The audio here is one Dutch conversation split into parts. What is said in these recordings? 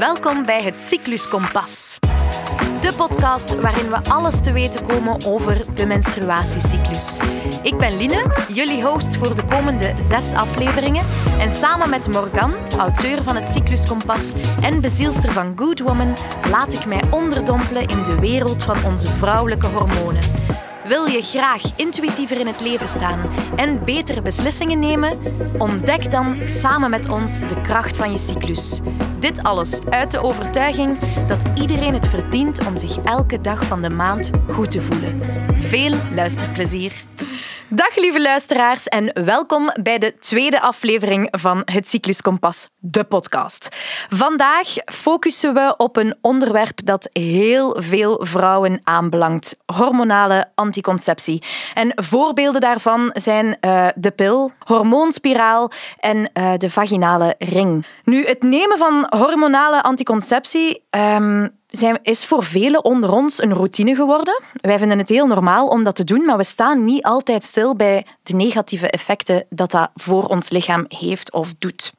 Welkom bij het Cyclus Kompas. De podcast waarin we alles te weten komen over de menstruatiecyclus. Ik ben Line, jullie host voor de komende zes afleveringen. En samen met Morgan, auteur van het Cyclus Kompas en bezielster van Good Woman, laat ik mij onderdompelen in de wereld van onze vrouwelijke hormonen. Wil je graag intuïtiever in het leven staan en betere beslissingen nemen? Ontdek dan samen met ons de kracht van je cyclus. Dit alles uit de overtuiging dat iedereen het verdient om zich elke dag van de maand goed te voelen. Veel luisterplezier. Dag lieve luisteraars en welkom bij de tweede aflevering van het Cyclus Kompas, de podcast. Vandaag focussen we op een onderwerp dat heel veel vrouwen aanbelangt: hormonale anticonceptie. En voorbeelden daarvan zijn uh, de pil, hormoonspiraal en uh, de vaginale ring. Nu, het nemen van hormonale anticonceptie um, zijn, is voor velen onder ons een routine geworden. Wij vinden het heel normaal om dat te doen, maar we staan niet altijd stil bij de negatieve effecten dat dat voor ons lichaam heeft of doet.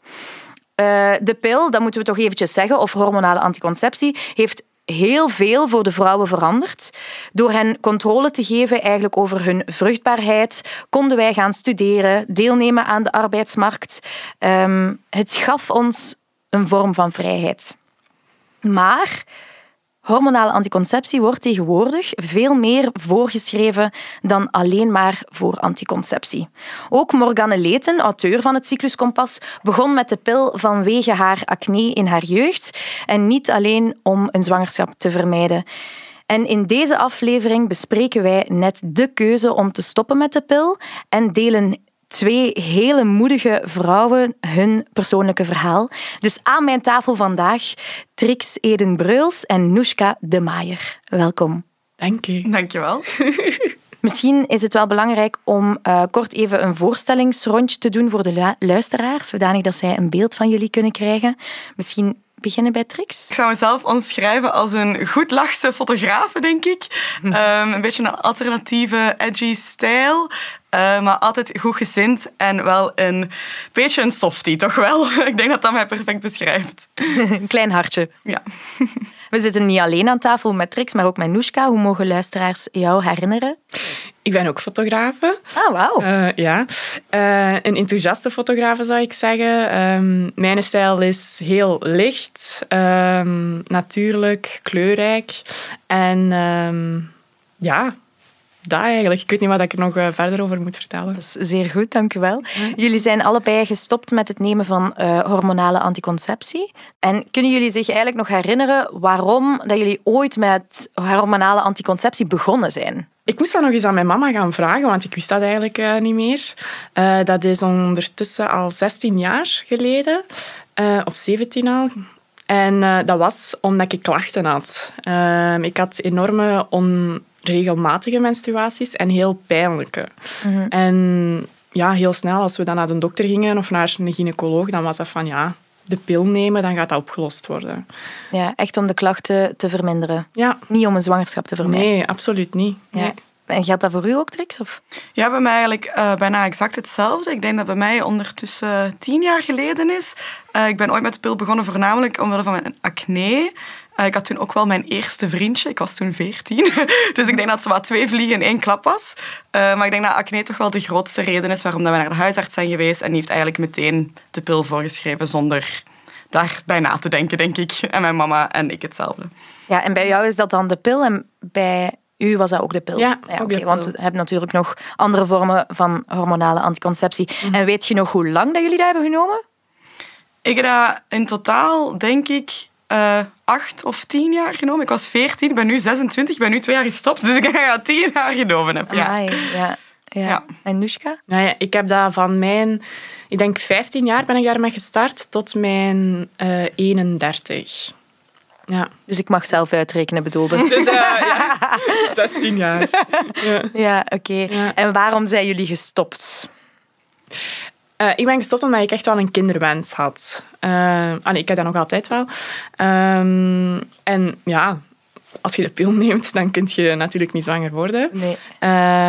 Uh, de pil, dat moeten we toch eventjes zeggen, of hormonale anticonceptie, heeft heel veel voor de vrouwen veranderd. Door hen controle te geven eigenlijk over hun vruchtbaarheid, konden wij gaan studeren, deelnemen aan de arbeidsmarkt. Um, het gaf ons een vorm van vrijheid. Maar Hormonale anticonceptie wordt tegenwoordig veel meer voorgeschreven dan alleen maar voor anticonceptie. Ook Morgane Leten, auteur van het Cycluskompas, begon met de pil vanwege haar acne in haar jeugd en niet alleen om een zwangerschap te vermijden. En in deze aflevering bespreken wij net de keuze om te stoppen met de pil en delen twee hele moedige vrouwen hun persoonlijke verhaal. Dus aan mijn tafel vandaag Trix Eden Breuls en Noeska de Maier. Welkom. Dank je. Dank je wel. Misschien is het wel belangrijk om uh, kort even een voorstellingsrondje te doen voor de luisteraars, zodanig dat zij een beeld van jullie kunnen krijgen. Misschien beginnen bij Trix? Ik zou mezelf omschrijven als een goed lachse fotograaf, denk ik. um, een beetje een alternatieve, edgy stijl. Uh, maar altijd goed gezind en wel een beetje een softie, toch wel? ik denk dat dat mij perfect beschrijft. een klein hartje. Ja. We zitten niet alleen aan tafel met Trix, maar ook met Noeska. Hoe mogen luisteraars jou herinneren? Ik ben ook fotografe. Ah, wauw. Uh, ja. Uh, een enthousiaste fotografe zou ik zeggen. Um, mijn stijl is heel licht, um, natuurlijk, kleurrijk. En um, ja, daar eigenlijk. Ik weet niet wat ik er nog uh, verder over moet vertellen. Dat is zeer goed, dank u wel. Jullie zijn allebei gestopt met het nemen van uh, hormonale anticonceptie. En kunnen jullie zich eigenlijk nog herinneren waarom dat jullie ooit met hormonale anticonceptie begonnen zijn? Ik moest dat nog eens aan mijn mama gaan vragen, want ik wist dat eigenlijk uh, niet meer. dat is ondertussen al 16 jaar geleden, of 17 al. En dat was omdat ik klachten had. ik had enorme on regelmatige menstruaties en heel pijnlijke. Mhm. En ja, heel snel, als we dan naar de dokter gingen of naar een gynaecoloog, dan was dat van ja, de pil nemen, dan gaat dat opgelost worden. Ja, echt om de klachten te verminderen. Ja. Niet om een zwangerschap te vermijden. Nee, absoluut niet. Nee. En geldt dat voor u ook, Trix? Of? Ja, bij mij eigenlijk uh, bijna exact hetzelfde. Ik denk dat bij mij ondertussen tien jaar geleden is. Uh, ik ben ooit met de pil begonnen voornamelijk omwille van mijn acne. Uh, ik had toen ook wel mijn eerste vriendje. Ik was toen veertien. dus ik denk dat ze wat twee vliegen in één klap was. maar ik denk dat acne toch wel de grootste reden is waarom dat we naar de huisarts zijn geweest. En die heeft eigenlijk meteen de pil voorgeschreven zonder daarbij na te denken, denk ik. En mijn mama en ik hetzelfde. Ja, en bij jou is dat dan de pil en bij u was dat ook de pil? Ja, ja okay, Want we hebben natuurlijk nog andere vormen van hormonale anticonceptie. Mhm. En weet je nog hoe lang dat jullie dat hebben genomen? Ik heb dat in totaal, denk ik, uh, acht of tien jaar genomen. Ik was veertien, ik ben nu 26, ik ben nu twee jaar gestopt. Dus ik denk dat ik dat tien jaar genomen heb. Ja. ja. Ja. ja. En Nushka? Nou ja, ik heb dat van mijn... Ik denk 15 jaar ben ik daarmee gestart tot mijn uh, 31. Ja. Dus ik mag zelf uitrekenen, bedoelde. Dus, uh, ja, 16 jaar. Ja, ja oké. Ja. En waarom zijn jullie gestopt? Uh, ik ben gestopt omdat ik echt wel een kinderwens had. Uh, ah, nee, ik heb dat nog altijd wel. Um, en ja, als je de pil neemt, dan kun je natuurlijk niet zwanger worden. Nee.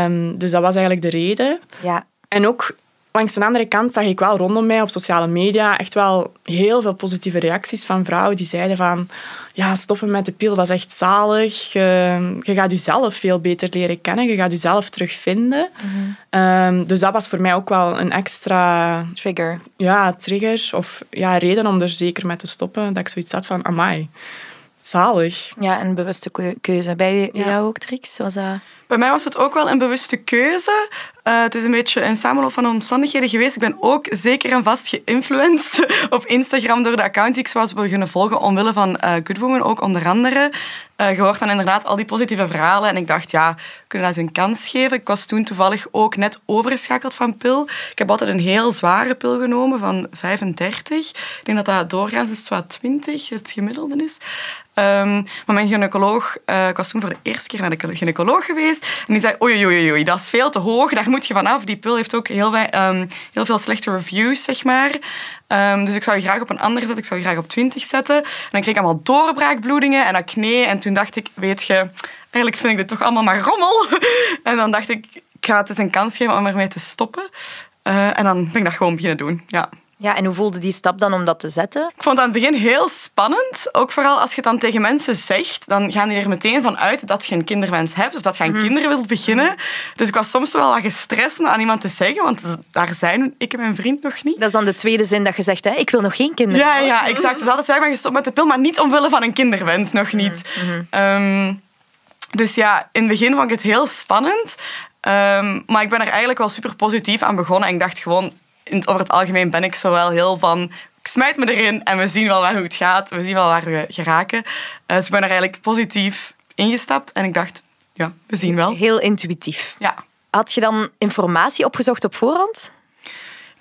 Um, dus dat was eigenlijk de reden. Ja. En ook langs de andere kant zag ik wel rondom mij op sociale media echt wel heel veel positieve reacties van vrouwen die zeiden van ja, stoppen met de pil, dat is echt zalig. Je, je gaat jezelf veel beter leren kennen. Je gaat jezelf terugvinden. Ehm, dus dat was voor mij ook wel een extra Trigger. ja, trigger of ja, reden om er zeker mee te stoppen. Dat ik zoiets had van, amai, zalig. Ja, een bewuste keu- keuze. Bij Ja. jou ook, Trix? Was dat... Bij mij was het ook wel een bewuste keuze. Eh, het is een beetje een samenloop van omstandigheden geweest. Ik ben ook zeker en vast geïnfluenced op Instagram door de account die ik was beginnen volgen omwille van eh Good Woman, ook onder andere. Eh, je hoort dan inderdaad al die positieve verhalen en ik dacht, ja, kunnen dat eens een kans geven. Ik was toen toevallig ook net overgeschakeld van pil. Ik heb altijd een heel zware pil genomen van 35. Ik denk dat dat doorgaans is zwaar 20, het gemiddelde is. Ehm, maar mijn gynaecoloog, eh, ik was toen voor de eerste keer naar de gynaecoloog geweest. En die zei, oei, oei, oei, dat is veel te hoog. Daar moet je vanaf. Die pil heeft ook heel, ehm, heel veel slechte reviews, zeg maar. Ehm, dus ik zou je graag op een andere zetten. Ik zou je graag op 20 zetten. En dan kreeg ik allemaal doorbraakbloedingen en acne. En toen dacht ik, weet je, eigenlijk vind ik dit toch allemaal maar rommel. en dan dacht ik, ik ga het eens een kans geven om ermee te stoppen. Eh, en dan ben ik dat gewoon beginnen doen, ja. Ja, en hoe voelde die stap dan om dat te zetten? Ik vond het aan het begin heel spannend. Ook vooral als je het dan tegen mensen zegt, dan gaan die er meteen van uit dat je een kinderwens hebt of dat je aan kinderen wilt beginnen. Dus ik was soms wel wat gestrest om aan iemand te zeggen, want daar zijn ik en mijn vriend nog niet. Dat is dan de tweede zin dat je zegt, hè? ik wil nog geen kinderen. Ja, ja, exact. Dus altijd zeggen, maar gestopt met de pil, maar niet omwille van een kinderwens, nog niet. Ehm, dus ja, in het begin vond ik het heel spannend. Ehm, maar ik ben er eigenlijk wel super positief aan begonnen. En ik dacht gewoon, in het, over het algemeen ben ik zo wel heel van... Ik smijt me erin en we zien wel waar hoe het gaat. We zien wel waar we geraken. Eh, dus ik ben er eigenlijk positief ingestapt. En ik dacht, ja, we zien wel. Heel intuïtief. Ja. Had je dan informatie opgezocht op voorhand?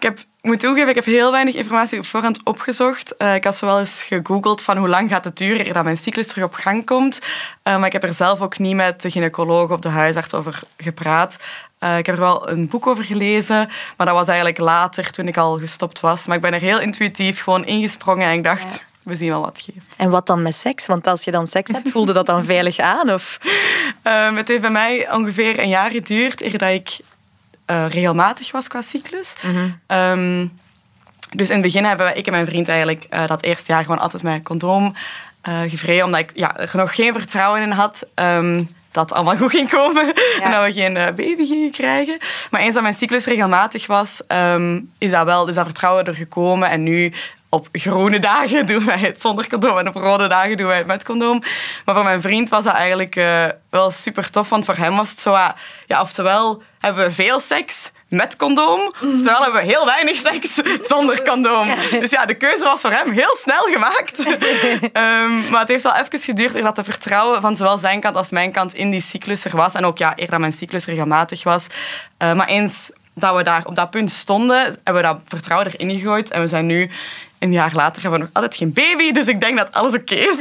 Ik, heb, moet toegeven, ik heb heel weinig informatie op voorhand opgezocht. Eh, ik had zo wel eens gegoogeld van hoe lang gaat het duren dat mijn cyclus terug op gang komt. Eh, maar ik heb er zelf ook niet met de gynaecoloog of de huisarts over gepraat. Eh, ik heb er wel een boek over gelezen, maar dat was eigenlijk later toen ik al gestopt was. Maar ik ben er heel intuïtief gewoon ingesprongen en ik dacht, we zien wel wat het geeft. En wat dan met seks? Want als je dan seks hebt, voelde dat dan veilig aan? Of... Ehm, het heeft bij mij ongeveer een jaar geduurd eer dat ik eh, regelmatig was qua cyclus. Ehm, dus in het begin hebben wij, ik en mijn vriend eigenlijk eh, dat eerste jaar gewoon altijd met condoom eh gevreden, omdat ik ja, er nog geen vertrouwen in had. ehm, dat het allemaal goed ging komen en dat we geen baby gingen krijgen. Maar eens dat mijn cyclus regelmatig was, ehm, is dat wel, dus dat vertrouwen er gekomen. En nu op groene dagen doen wij het zonder condoom en op rode dagen doen wij het met condoom. Maar voor mijn vriend was dat eigenlijk eh, wel super tof, want voor hem was het zo, ah, ja, oftewel hebben we veel seks met condoom, oftewel hebben we heel weinig seks zonder condoom. Dus ja, de keuze was voor hem heel snel gemaakt. Ehm, maar het heeft wel even geduurd eer dat de vertrouwen van zowel zijn kant als mijn kant in die cyclus er was. En ook ja, eer dat mijn cyclus regelmatig was. Eh, maar eens dat we daar op dat punt stonden, hebben we dat vertrouwen erin gegooid. En we zijn nu, een jaar later, hebben we nog altijd geen baby. Dus ik denk dat alles oké is.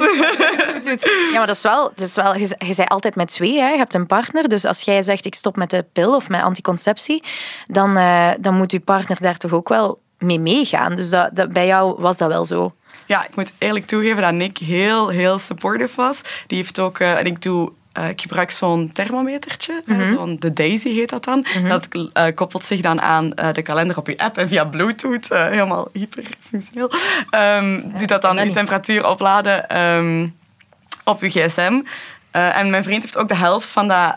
Ja, maar dat is wel... Dat is wel je, je bent altijd met twee, hè? je hebt een partner. Dus als jij zegt, ik stop met de pil of met anticonceptie, dan, eh, dan moet je partner daar toch ook wel mee meegaan. Dus dat, dat, bij jou was dat wel zo. Ja, ik moet eerlijk toegeven dat Nick heel, heel supportive was. Die heeft ook, eh, en ik doe. Eh, ik gebruik zo'n thermometertje, eh, zo'n de Daisy heet dat dan. Dat eh, koppelt zich dan aan eh, de kalender op je app en via Bluetooth, helemaal hyperfunctioneel, ehm, doet dat dan je niet. temperatuur opladen ehm, op je gsm. En mijn vriend heeft ook de helft van dat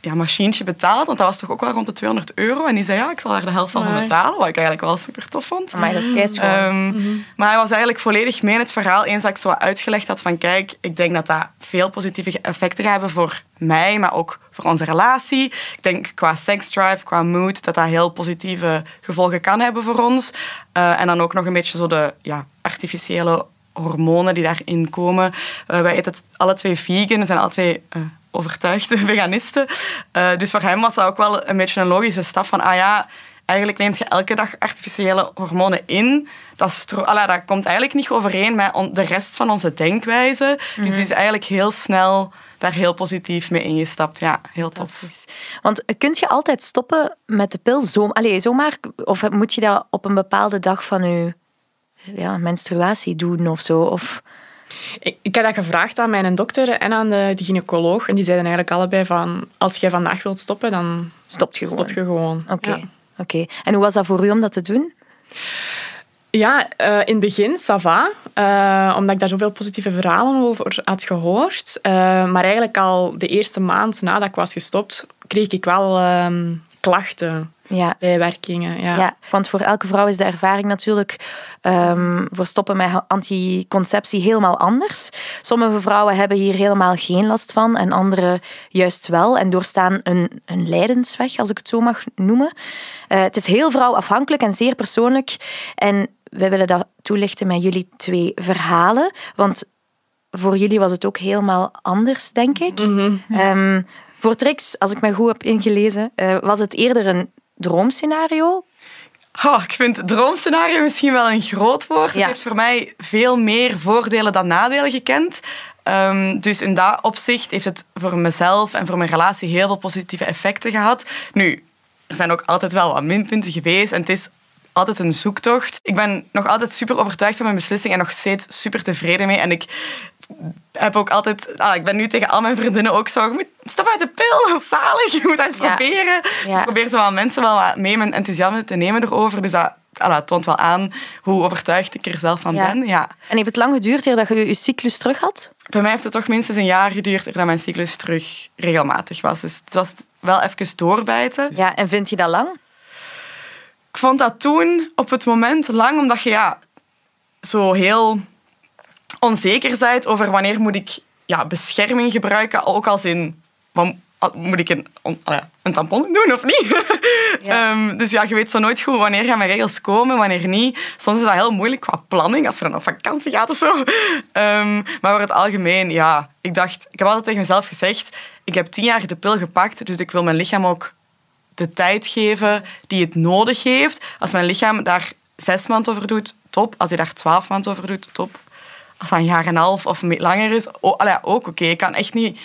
ja, machientje betaald, want dat was toch ook wel rond de 200 euro. En die zei, ja, ik zal daar de helft van betalen, wat ik eigenlijk wel super tof vond. Maar dat is. Ehm, Maar hij was eigenlijk volledig mee in het verhaal. Eens dat ik zo uitgelegd had van kijk, ik denk dat dat veel positieve effecten gaat hebben voor mij, maar ook voor onze relatie. Ik denk qua seksdrive, qua mood, dat dat heel positieve gevolgen kan hebben voor ons. Eh, en dan ook nog een beetje zo de ja, artificiële hormonen die daarin komen. Eh, wij eten het alle twee vegan, we zijn alle twee eh, overtuigde veganisten. Eh, dus voor hem was dat ook wel een beetje een logische stap van, ah ja, eigenlijk neemt je elke dag artificiële hormonen in. Dat, dat komt eigenlijk niet overeen met de rest van onze denkwijze. Dus hij is eigenlijk heel snel daar heel positief mee ingestapt. Ja, heel tof. Want kun je altijd stoppen met de pil? Zo, allez, zomaar? Of moet je dat op een bepaalde dag van je ja, menstruatie doen of zo? Of... Ik, ik heb dat gevraagd aan mijn dokter en aan de, de gynaecoloog. En die zeiden eigenlijk allebei van... Als jij vandaag wilt stoppen, dan Stopt je gewoon? stop je gewoon. Oké. Ja. Oké. En hoe was dat voor u om dat te doen? Ja, uh, in het begin, ça va. Uh, omdat ik daar zoveel positieve verhalen over had gehoord. Uh, maar eigenlijk al de eerste maand nadat ik was gestopt, kreeg ik wel ehm, klachten. Ja. Bijwerkingen, ja. ja. Want voor elke vrouw is de ervaring natuurlijk um, voor stoppen met anticonceptie helemaal anders. Sommige vrouwen hebben hier helemaal geen last van en andere juist wel en doorstaan een, een lijdensweg, als ik het zo mag noemen. het is heel vrouwafhankelijk en zeer persoonlijk. En we willen dat toelichten met jullie twee verhalen. Want voor jullie was het ook helemaal anders, denk ik. Mhm. Ehm, voor Trix, als ik me goed heb ingelezen, uh, was het eerder een droomscenario. Oh, ik vind droomscenario misschien wel een groot woord. Het heeft voor mij veel meer voordelen dan nadelen gekend. Um, dus in dat opzicht heeft het voor mezelf en voor mijn relatie heel veel positieve effecten gehad. Nu, er zijn ook altijd wel wat minpunten geweest. En het is altijd een zoektocht. Ik ben nog altijd super overtuigd van mijn beslissing en nog steeds super tevreden mee. En ik heb ook altijd... Ah, ik ben nu tegen al mijn vriendinnen ook zo... Stap uit de pil, zalig, je moet dat eens proberen. Dus ik probeer mensen wel mee mijn enthousiasme te nemen erover. Dus dat ala, toont wel aan hoe overtuigd ik er zelf van ben. Ja. En heeft het lang geduurd eer je je cyclus terug had? Bij mij heeft het toch minstens een jaar geduurd eer dat mijn cyclus terug regelmatig was. Dus het was wel even doorbijten. Ja, en vind je dat lang? Ik vond dat toen op het moment lang, omdat je ja, zo heel onzeker bent over wanneer moet ik ja, bescherming gebruiken, ook als in wat, moet ik een, een tampon doen of niet? Ja. Ehm, dus ja, je weet zo nooit goed wanneer gaan mijn regels komen, wanneer niet. Soms is dat heel moeilijk qua planning, als je dan op vakantie gaat of zo. Um, maar voor het algemeen, ja, ik dacht, ik heb altijd tegen mezelf gezegd, ik heb tien jaar de pil gepakt, dus ik wil mijn lichaam ook de tijd geven die het nodig heeft. Als mijn lichaam daar zes maanden over doet, top. Als hij daar twaalf maanden over doet, top. Als dat een jaar en een half of langer is, oh, ook oké. Ik kan echt niet...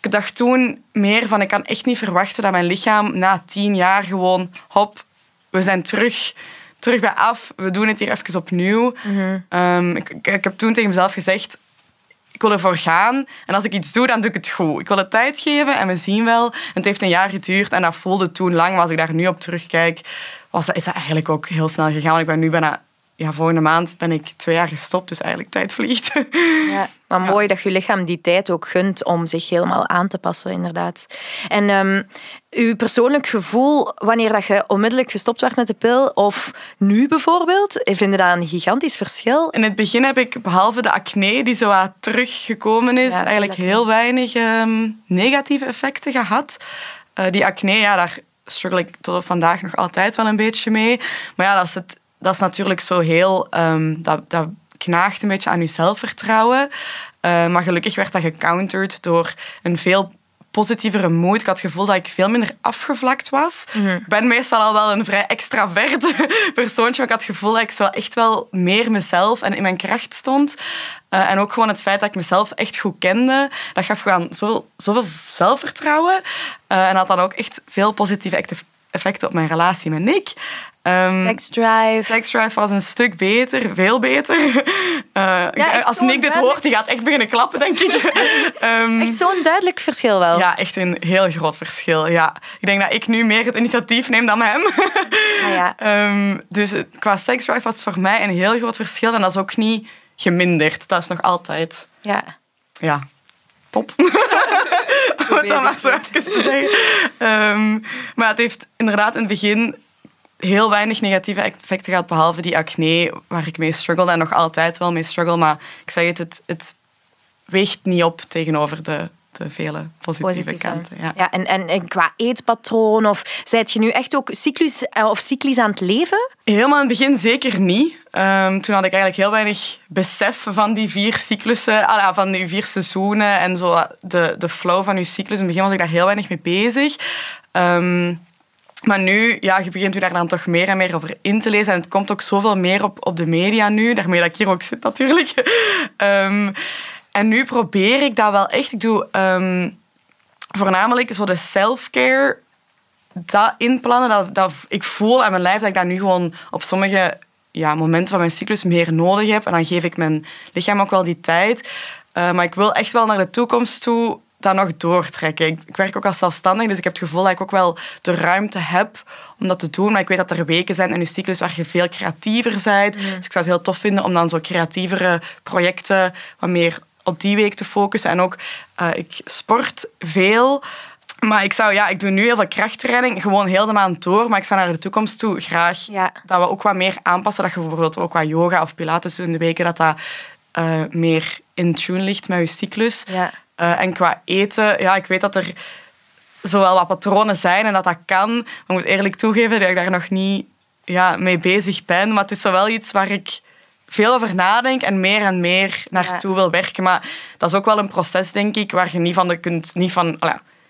Ik dacht toen meer van, ik kan echt niet verwachten dat mijn lichaam na tien jaar gewoon, hop, we zijn terug, terug bij af. We doen het hier even opnieuw. Mhm. Ehm, ik, ik, heb toen tegen mezelf gezegd, ik wil ervoor gaan. En als ik iets doe, dan doe ik het goed. Ik wil het tijd geven en we zien wel. het heeft een jaar geduurd en dat voelde toen lang. Maar als ik daar nu op terugkijk, was dat, is dat eigenlijk ook heel snel gegaan. Want ik ben nu bijna ja, volgende maand ben ik twee jaar gestopt, dus eigenlijk tijd vliegt. Ja, maar mooi dat je lichaam die tijd ook gunt om zich helemaal aan te passen, inderdaad. En um, uw persoonlijk gevoel, wanneer dat je onmiddellijk gestopt werd met de pil, of nu bijvoorbeeld, vind je dat een gigantisch verschil? In het begin heb ik, behalve de acne die zo wat teruggekomen is, eigenlijk heel weinig ehm, negatieve effecten gehad. Uh, die acne, ja, daar struggle ik tot vandaag nog altijd wel een beetje mee. Maar ja, dat is het dat is natuurlijk zo heel... Um, dat, dat knaagt een beetje aan je zelfvertrouwen. Uh, maar gelukkig werd dat gecounterd door een veel positievere moed. Ik had het gevoel dat ik veel minder afgevlakt was. Mhm. Ik ben meestal al wel een vrij extravert persoontje, maar ik had het gevoel dat ik zo echt wel meer mezelf en in mijn kracht stond. Uh, en ook gewoon het feit dat ik mezelf echt goed kende, dat gaf gewoon zo, zoveel zelfvertrouwen. Uh, en had dan ook echt veel positieve effecten op mijn relatie met Nick. Um, sex Drive. Sex Drive was een stuk beter, veel beter. Uh, als Nick dit hoort, die gaat echt beginnen klappen, denk ik. um, echt zo'n duidelijk verschil wel. Ja, echt een heel groot verschil. Ja. Ik denk dat ik nu meer het initiatief neem dan hem. ah, ja. um, dus qua Sex Drive was voor mij een heel groot verschil. En dat is ook niet geminderd. Dat is nog altijd... Ja. Ja, top. Om dat maar zo even te zeggen. maar het heeft inderdaad in het begin heel weinig negatieve effecten gehad, behalve die acne, waar ik mee struggle en nog altijd wel mee struggle. Maar ik zeg het, het, het weegt niet op tegenover de, de vele positieve, kanten. Ja. Ja, en, en, qua eetpatroon, of zijt je nu echt ook cyclus, eh, of cyclisch aan het leven? Helemaal in het begin zeker niet. Ehm, toen had ik eigenlijk heel weinig besef van die vier cyclussen, ah, van die vier seizoenen en zo de, de flow van je cyclus. In het begin was ik daar heel weinig mee bezig. Um, maar nu, ja, je begint je daar dan toch meer en meer over in te lezen. En het komt ook zoveel meer op, op de media nu. Daarmee dat ik hier ook zit natuurlijk. Ehm, en nu probeer ik dat wel echt. Ik doe ehm, voornamelijk zo de self-care dat inplannen. Dat, dat ik voel aan mijn lijf dat ik dat nu gewoon op sommige ja, momenten van mijn cyclus meer nodig heb. En dan geef ik mijn lichaam ook wel die tijd. Uh, maar ik wil echt wel naar de toekomst toe dat nog doortrekken. Ik, ik, werk ook als zelfstandig, dus ik heb het gevoel dat ik ook wel de ruimte heb om dat te doen. Maar ik weet dat er weken zijn in je cyclus waar je veel creatiever bent. Dus ik zou het heel tof vinden om dan zo creatievere projecten wat meer op die week te focussen. En ook, uh, ik sport veel. Maar ik zou, ja, ik doe nu heel veel krachttraining, gewoon heel de maand door. Maar ik zou naar de toekomst toe graag dat we ook wat meer aanpassen. Dat je bijvoorbeeld ook wat yoga of pilates doet in de weken, dat dat uh, meer in tune ligt met je cyclus. Ja. Uh, en qua eten, ja, ik weet dat er zowel wat patronen zijn en dat dat kan. Maar ik moet eerlijk toegeven dat ik daar nog niet ja, mee bezig ben. Maar het is wel iets waar ik veel over nadenk en meer en meer naartoe wil werken. Maar dat is ook wel een proces, denk ik, waar je niet van de kunt... Niet van,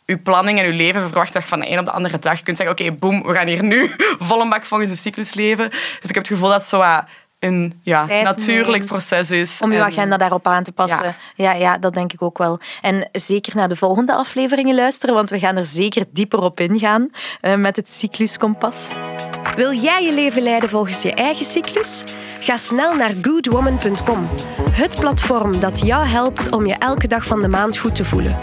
je planning en je leven verwacht dat je van de een op de andere dag kunt zeggen oké, boem, we gaan hier nu volle bak volgens de cyclus leven. Dus ik heb het gevoel dat zo een ja, natuurlijk proces is. Om je agenda daarop aan te passen. Ja. ja. Ja, dat denk ik ook wel. En zeker naar de volgende afleveringen luisteren, want we gaan er zeker dieper op ingaan uh, met het cycluskompas. Wil jij je leven leiden volgens je eigen cyclus? Ga snel naar goodwoman.com, het platform dat jou helpt om je elke dag van de maand goed te voelen.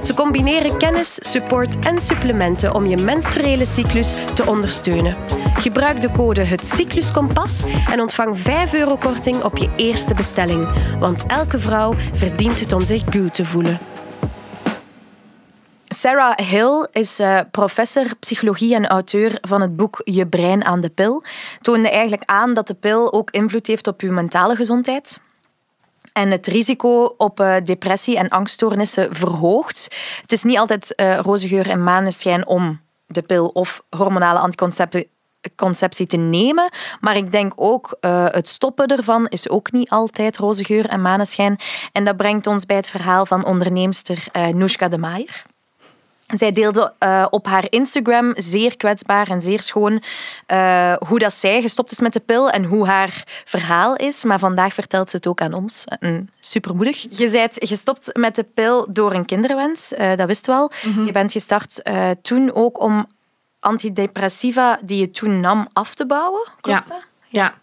Ze combineren kennis, support en supplementen om je menstruele cyclus te ondersteunen. Gebruik de code Het Cycluskompas en ontvang 5 euro korting op je eerste bestelling. Want elke vrouw verdient het om zich goed te voelen. Sarah Hill is uh, professor psychologie en auteur van het boek Je brein aan de pil. Toonde eigenlijk aan dat de pil ook invloed heeft op uw mentale gezondheid en het risico op uh, depressie en angststoornissen verhoogt. Het is niet altijd uh, roze geur en maneschijn om de pil of hormonale anticonceptie te nemen. Maar ik denk ook uh, het stoppen ervan is ook niet altijd roze geur en maneschijn. En dat brengt ons bij het verhaal van onderneemster uh, Noeska de Maier. Zij deelde uh, op haar Instagram zeer kwetsbaar en zeer schoon uh, hoe dat zij gestopt is met de pil en hoe haar verhaal is. Maar vandaag vertelt ze het ook aan ons. Mm, supermoedig. Je bent gestopt met de pil door een kinderwens, uh, dat wist wel. Mm -hmm. Je bent gestart toen ook om antidepressiva die je toen nam af te bouwen. Klopt ja. dat? Ja,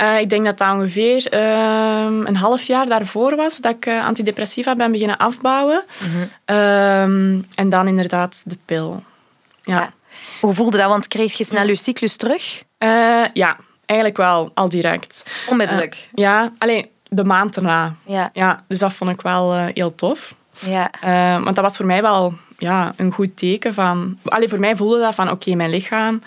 uh, ik denk dat dat ongeveer uh, een half jaar daarvoor was dat ik uh, antidepressiva ben beginnen afbouwen. Mm -hmm. en dan inderdaad de pil. Ja. ja. Hoe voelde dat? Want kreeg je snel je cyclus terug? ja, eigenlijk wel, al direct. Onmiddellijk? ja, alleen de maand erna. Ja. Ja, dus dat vond ik wel heel tof. Ja. want dat was voor mij wel ja, een goed teken van... Allee, voor mij voelde dat van, oké, okay, mijn lichaam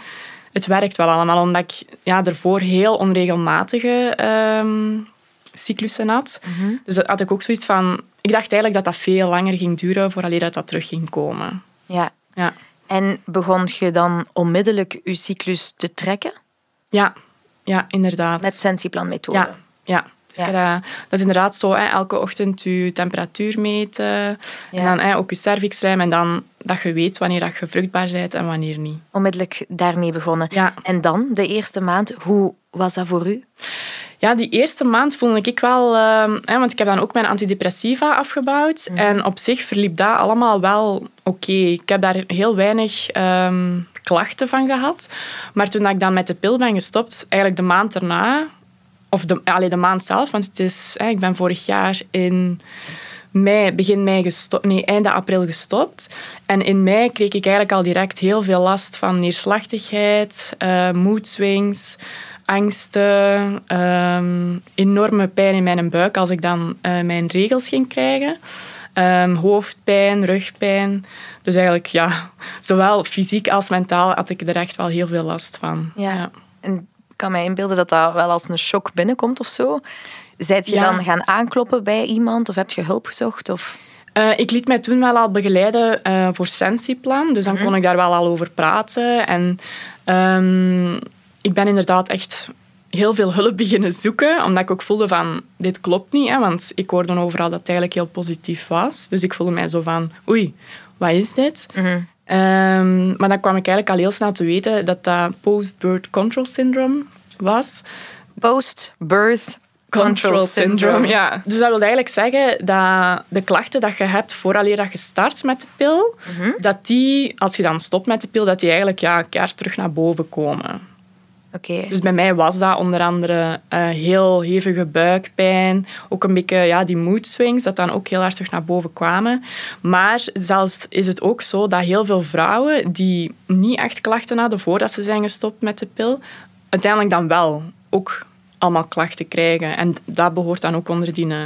het werkt wel allemaal, omdat ik ja, daarvoor heel onregelmatige um, cyclussen had. Mm -hmm. Dus dat had ik ook zoiets van... Ik dacht eigenlijk dat dat veel langer ging duren voordat dat, dat terug ging komen. Ja. ja. En begon je dan onmiddellijk je cyclus te trekken? Ja, ja inderdaad. Met sensieplanmethode? Ja, ja. Dus ja. dat, dat, is inderdaad zo, hè, elke ochtend je temperatuur meten. Ja. En dan hè, ook je cervixlijm. En dan dat je weet wanneer dat je vruchtbaar bent en wanneer niet. Onmiddellijk daarmee begonnen. Ja. En dan, de eerste maand, hoe was dat voor u? Ja, die eerste maand voelde ik wel... Uh, hè, want ik heb dan ook mijn antidepressiva afgebouwd. Mm. En op zich verliep dat allemaal wel oké. Okay. Ik heb daar heel weinig... Um, klachten van gehad. Maar toen ik dan met de pil ben gestopt, eigenlijk de maand erna, of de, allee, de maand zelf, want het is, hè, ik ben vorig jaar in mei, begin mei gestopt, nee, einde april gestopt. En in mei kreeg ik eigenlijk al direct heel veel last van neerslachtigheid, uh, moedswings, angsten, um, enorme pijn in mijn buik als ik dan uh, mijn regels ging krijgen. Um, hoofdpijn, rugpijn. Dus eigenlijk, ja, zowel fysiek als mentaal had ik er echt wel heel veel last van. Ja. ja. En kan mij inbeelden dat dat wel als een shock binnenkomt of zo. Zijt je ja. dan gaan aankloppen bij iemand of heb je hulp gezocht? Of? Uh, ik liet mij toen wel al begeleiden uh, voor Sensieplan. Dus dan mm -hmm. kon ik daar wel al over praten. En um, ik ben inderdaad echt heel veel hulp beginnen zoeken. Omdat ik ook voelde van, dit klopt niet. Hè, want ik hoorde overal dat het eigenlijk heel positief was. Dus ik voelde mij zo van, oei, wat is dit? Mm -hmm. Um, maar dan kwam ik eigenlijk al heel snel te weten dat dat post-birth control syndrome was. Post-birth control syndrome, ja. Dus dat wil eigenlijk zeggen dat de klachten dat je hebt vooraleer dat je start met de pil, mm -hmm. dat die, als je dan stopt met de pil, dat die eigenlijk ja, keer terug naar boven komen. Dus bij mij was dat onder andere eh, heel hevige buikpijn, ook een beetje ja, die mood swings, dat dan ook heel erg terug naar boven kwamen. Maar zelfs is het ook zo dat heel veel vrouwen die niet echt klachten hadden voordat ze zijn gestopt met de pil, uiteindelijk dan wel ook allemaal klachten krijgen. En dat behoort dan ook onder die uh,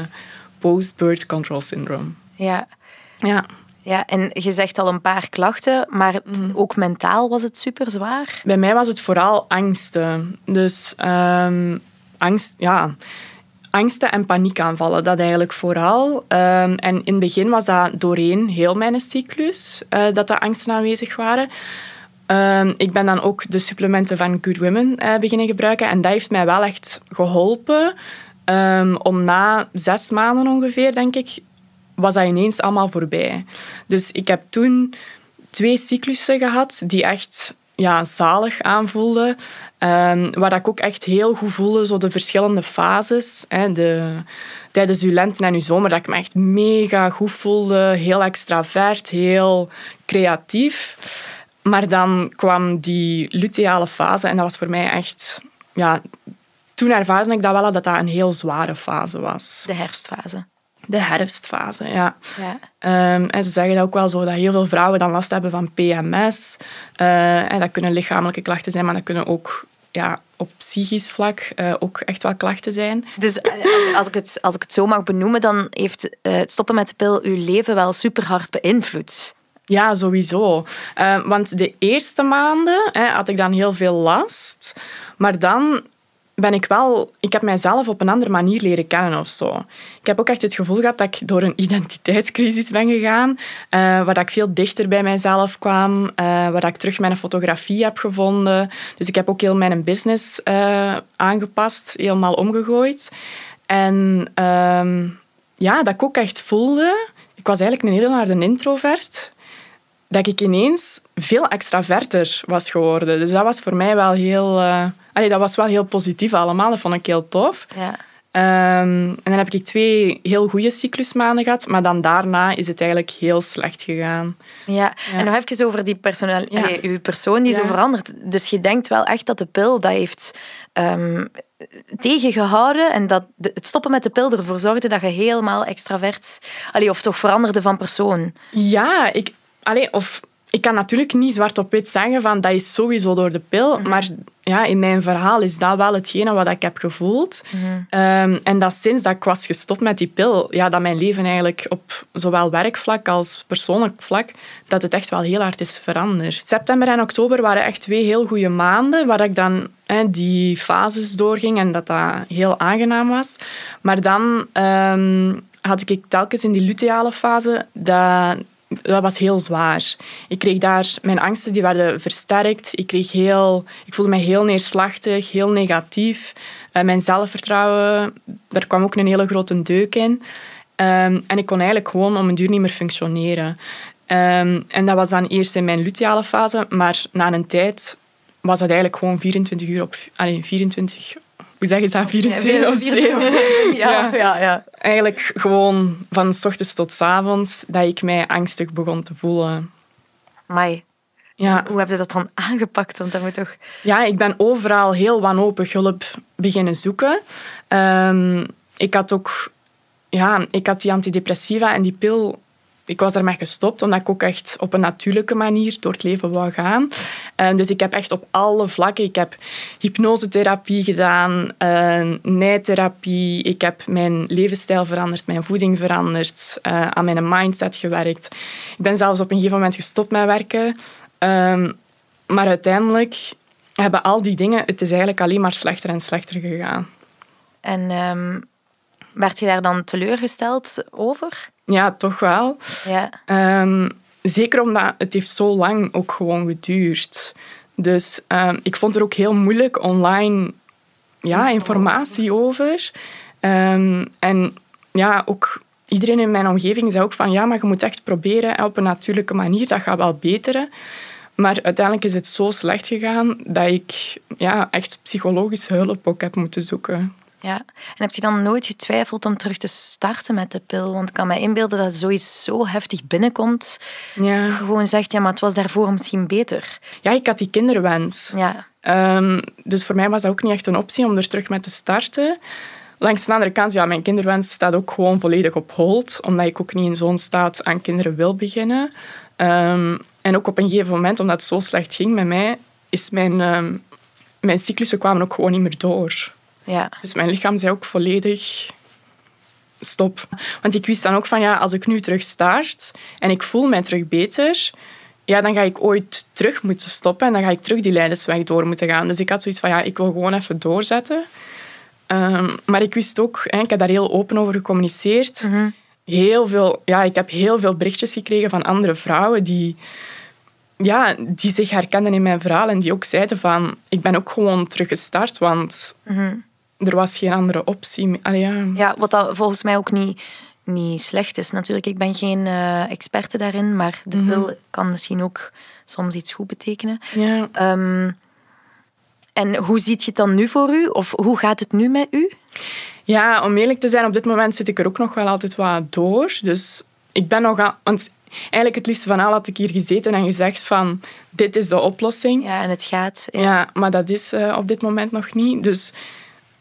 post-birth control syndrome. Ja. Ja. Ja, en je zegt al een paar klachten, maar ook mentaal was het super zwaar. Bij mij was het vooral angsten. Dus um, angst, ja, angsten en paniekaanvallen, dat eigenlijk vooral. Um, en in het begin was dat doorheen heel mijn cyclus, uh, dat de angsten aanwezig waren. Um, ik ben dan ook de supplementen van Good Women uh, beginnen gebruiken en dat heeft mij wel echt geholpen om na zes maanden ongeveer, denk ik, was dat ineens allemaal voorbij. Dus ik heb toen twee cyclussen gehad die echt ja, zalig aanvoelden. Um, waar ik ook echt heel goed voelde, zo de verschillende fases. Hè, de, tijdens uw lente en uw zomer, dat ik me echt mega goed voelde. Heel extravert, heel creatief. Maar dan kwam die luteale fase en dat was voor mij echt... Ja, toen ervaarde ik dat wel, dat dat een heel zware fase was. De herfstfase. De herfstfase, ja. ja. Um, en ze zeggen dat ook wel zo, dat heel veel vrouwen dan last hebben van PMS. Uh, en dat kunnen lichamelijke klachten zijn, maar dat kunnen ook ja, op psychisch vlak uh, ook echt wel klachten zijn. Dus uh, als, als, ik het, als ik het zo mag benoemen, dan heeft het stoppen met de pil uw leven wel super hard beïnvloed. Ja, sowieso. want de eerste maanden hè, had ik dan heel veel last. Maar dan ben ik wel... Ik heb mijzelf op een andere manier leren kennen of zo. Ik heb ook echt het gevoel gehad dat ik door een identiteitscrisis ben gegaan, uh, waar ik veel dichter bij mijzelf kwam, uh, waar ik terug mijn fotografie heb gevonden. Dus ik heb ook heel mijn business uh, aangepast, helemaal omgegooid. En ehm, ja, dat ik ook echt voelde... Ik was eigenlijk een heel harde introvert dat ik ineens veel extraverter was geworden. Dus dat was voor mij wel heel... Uh, allee, dat was wel heel positief allemaal. Dat vond ik heel tof. Ja. Um, en dan heb ik twee heel goede cyclusmaanden gehad, maar dan daarna is het eigenlijk heel slecht gegaan. Ja, ja. en nog even over die personeel, ja. allee, uw persoon die zo verandert. Dus je denkt wel echt dat de pil dat heeft um, tegengehouden en dat de, het stoppen met de pil ervoor zorgde dat je helemaal extravert, allee, of toch veranderde van persoon? Ja, ik, Allee, of ik kan natuurlijk niet zwart op wit zeggen van dat is sowieso door de pil, mhm. maar ja, in mijn verhaal is dat wel hetgene wat ik heb gevoeld. Mhm. Ehm, en dat sinds dat ik was gestopt met die pil, ja, dat mijn leven eigenlijk op zowel werkvlak als persoonlijk vlak, dat het echt wel heel hard is veranderd. September en oktober waren echt twee heel goede maanden, waar ik dan die fases doorging en dat dat heel aangenaam was. Maar dan um, had ik telkens in die luteale fase dat dat was heel zwaar. Ik kreeg daar, mijn angsten die werden versterkt. Ik, kreeg heel, ik voelde me heel neerslachtig, heel negatief. Uh, mijn zelfvertrouwen, daar kwam ook een hele grote deuk in. Um, en ik kon eigenlijk gewoon om een duur niet meer functioneren. Um, en dat was dan eerst in mijn luteale fase, maar na een tijd was dat eigenlijk gewoon 24 uur op... Allez, 24 hoe zeg je dat, 24 of 7? Ja, ja, ja. Eigenlijk gewoon van s ochtends tot s avonds dat ik mij angstig begon te voelen. Mai. Ja. Hoe heb je dat dan aangepakt? Want dat moet toch... Ja, ik ben overal heel wanhopig hulp beginnen zoeken. Um, ik had ook... Ja, ik had die antidepressiva en die pil ik was daarmee gestopt, omdat ik ook echt op een natuurlijke manier door het leven wou gaan. Uh, dus ik heb echt op alle vlakken... Ik heb hypnosetherapie gedaan, uh, nijtherapie. Ik heb mijn levensstijl veranderd, mijn voeding veranderd, uh, aan mijn mindset gewerkt. Ik ben zelfs op een gegeven moment gestopt met werken. Ehm, maar uiteindelijk hebben al die dingen... Het is eigenlijk alleen maar slechter en slechter gegaan. En um, werd je daar dan teleurgesteld over? Ja, toch wel. Ja. Um, zeker omdat het heeft zo lang ook gewoon geduurd. Dus um, ik vond er ook heel moeilijk online ja, informatie over. Um, en ja, ook iedereen in mijn omgeving zei ook van ja, maar je moet echt proberen op een natuurlijke manier, dat gaat wel beteren. Maar uiteindelijk is het zo slecht gegaan dat ik ja, echt psychologische hulp ook heb moeten zoeken. Ja, en heb je dan nooit getwijfeld om terug te starten met de pil? Want ik kan me inbeelden dat zoiets zo heftig binnenkomt. Ja. Je gewoon zegt, ja, maar het was daarvoor misschien beter. Ja, ik had die kinderwens. Ja. Ehm, dus voor mij was dat ook niet echt een optie om er terug mee te starten. Langs de andere kant, ja, mijn kinderwens staat ook gewoon volledig op hold, omdat ik ook niet in zo'n staat aan kinderen wil beginnen. Ehm, en ook op een gegeven moment, omdat het zo slecht ging met mij, is mijn, um, mijn cyclussen kwamen ook gewoon niet meer door. Ja. Dus mijn lichaam zei ook volledig stop. Want ik wist dan ook van, ja, als ik nu terug start en ik voel mij terug beter, ja, dan ga ik ooit terug moeten stoppen en dan ga ik terug die leidersweg door moeten gaan. Dus ik had zoiets van, ja, ik wil gewoon even doorzetten. Um, maar ik wist ook, hè, ik heb daar heel open over gecommuniceerd. Mhm. Heel veel, ja, ik heb heel veel berichtjes gekregen van andere vrouwen die, ja, die zich herkenden in mijn verhaal en die ook zeiden van, ik ben ook gewoon teruggestart, want er was geen andere optie. Allee, ja. Ja, wat dat volgens mij ook niet, niet slecht is natuurlijk. Ik ben geen eh experte daarin, maar de pil kan misschien ook soms iets goed betekenen. Ja. Ehm, en hoe ziet je het dan nu voor u? Of hoe gaat het nu met u? Ja, om eerlijk te zijn, op dit moment zit ik er ook nog wel altijd wat door. Dus ik ben nog aan... Want eigenlijk het liefste van al had ik hier gezeten en gezegd van... Dit is de oplossing. Ja, en het gaat. Ja. Ja, maar dat is eh, op dit moment nog niet. Dus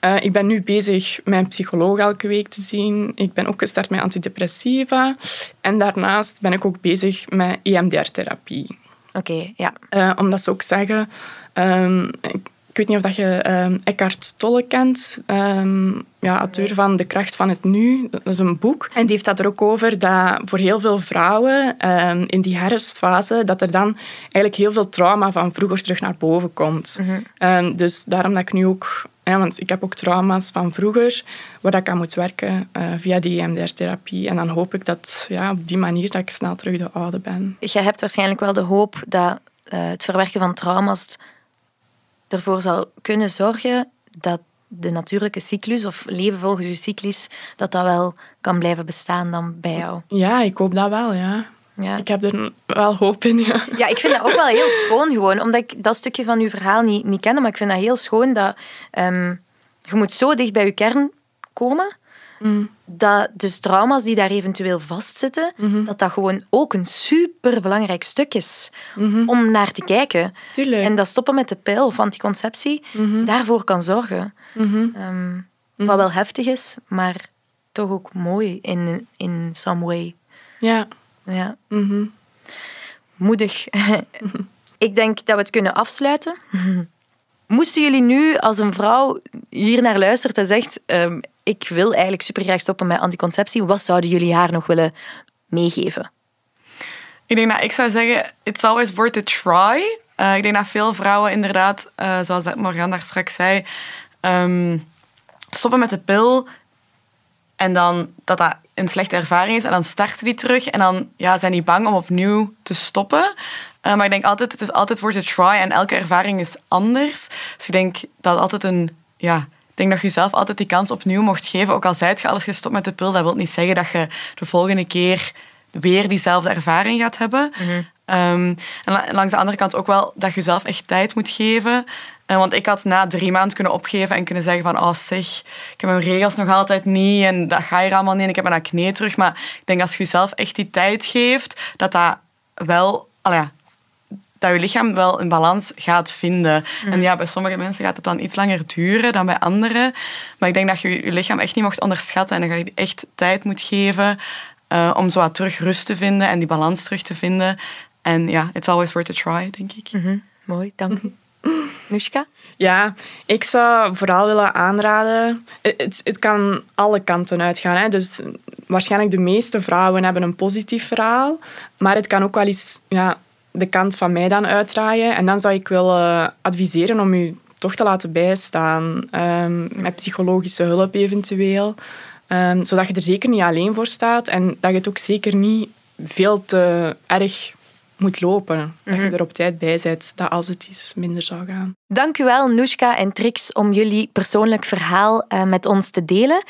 eh, ik ben nu bezig mijn psycholoog elke week te zien. Ik ben ook gestart met antidepressiva. En daarnaast ben ik ook bezig met EMDR-therapie. Oké, ja. Eh, omdat ze ook zeggen... ehm, ik, ik weet niet of dat je ehm, Eckhart Tolle kent, ehm, ja, auteur van De kracht van het nu. Dat is een boek. En die heeft dat er ook over dat voor heel veel vrouwen in die herfstfase, dat er dan eigenlijk heel veel trauma van vroeger terug naar boven komt. Ehm, dus daarom dat ik nu ook... want ik heb ook trauma's van vroeger, waar ik aan moet werken eh, via die EMDR-therapie. En dan hoop ik dat ja, op die manier dat ik snel terug de oude ben. Je hebt waarschijnlijk wel de hoop dat eh, het verwerken van trauma's ervoor zal kunnen zorgen dat de natuurlijke cyclus of leven volgens je cyclus, dat dat wel kan blijven bestaan dan bij jou. Ja, ik hoop dat wel, ja. Ja. Ik heb er wel hoop in, ja. Ja, ik vind dat ook wel heel schoon gewoon, omdat ik dat stukje van uw verhaal niet, niet kende, maar ik vind dat heel schoon dat ehm, je moet zo dicht bij je kern komen, dat dus trauma's die daar eventueel vastzitten, dat dat gewoon ook een superbelangrijk stuk is om naar te kijken. Tuurlijk. En dat stoppen met de pil of anticonceptie daarvoor kan zorgen. Ehm, Wat wel heftig is, maar toch ook mooi in, in some way. Ja. Ja. Moedig. Ik denk dat we het kunnen afsluiten. Moesten jullie nu als een vrouw hier naar luistert en zegt ehm, ik wil eigenlijk supergraag stoppen met anticonceptie, wat zouden jullie haar nog willen meegeven? Ik denk dat ik zou zeggen, it's always worth a try. Eh, ik denk dat veel vrouwen inderdaad, eh, zoals Morgan daar straks zei, ehm, stoppen met de pil en dan dat dat een slechte ervaring is en dan starten die terug en dan ja, zijn die bang om opnieuw te stoppen. Eh, maar ik denk altijd, het is altijd worth a try en elke ervaring is anders. Dus ik denk dat altijd een, ja, ik denk dat je jezelf altijd die kans opnieuw mocht geven. Ook al zijt je al eens gestopt met de pil, dat wil niet zeggen dat je de volgende keer weer diezelfde ervaring gaat hebben. Ehm, en la- langs de andere kant ook wel dat je jezelf echt tijd moet geven. Eh, want ik had na drie maanden kunnen opgeven en kunnen zeggen van oh zeg, ik heb mijn regels nog altijd niet en dat ga je allemaal niet en ik heb mijn acne terug. Maar ik denk als je jezelf echt die tijd geeft, dat dat wel... ja, dat je lichaam wel een balans gaat vinden. En ja, bij sommige mensen gaat het dan iets langer duren dan bij anderen. Maar ik denk dat je je lichaam echt niet mocht onderschatten en dat je echt tijd moet geven eh, om zo wat terug rust te vinden en die balans terug te vinden. En ja, it's always worth a try, denk ik. Mooi, dank u. Nushka? Ja, ik zou vooral willen aanraden. Het, het kan alle kanten uitgaan. Hè. Dus waarschijnlijk de meeste vrouwen hebben een positief verhaal. Maar het kan ook wel eens ja, de kant van mij dan uitdraaien. En dan zou ik willen adviseren om u toch te laten bijstaan. ehm, met psychologische hulp eventueel. Ehm, zodat je er zeker niet alleen voor staat. En dat je het ook zeker niet veel te erg moet lopen. Dat je er op tijd bij bent, dat als het iets minder zou gaan. Dank u wel, Nushka en Trix, om jullie persoonlijk verhaal eh, met ons te delen.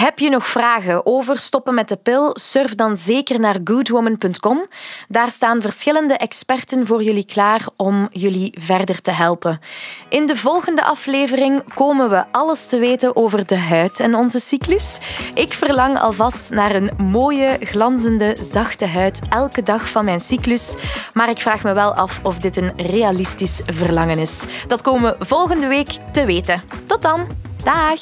Heb je nog vragen over stoppen met de pil? Surf dan zeker naar goodwoman.com. Daar staan verschillende experten voor jullie klaar om jullie verder te helpen. In de volgende aflevering komen we alles te weten over de huid en onze cyclus. Ik verlang alvast naar een mooie, glanzende, zachte huid elke dag van mijn cyclus. Maar ik vraag me wel af of dit een realistisch verlangen is. Dat komen we volgende week te weten. Tot dan. Dag.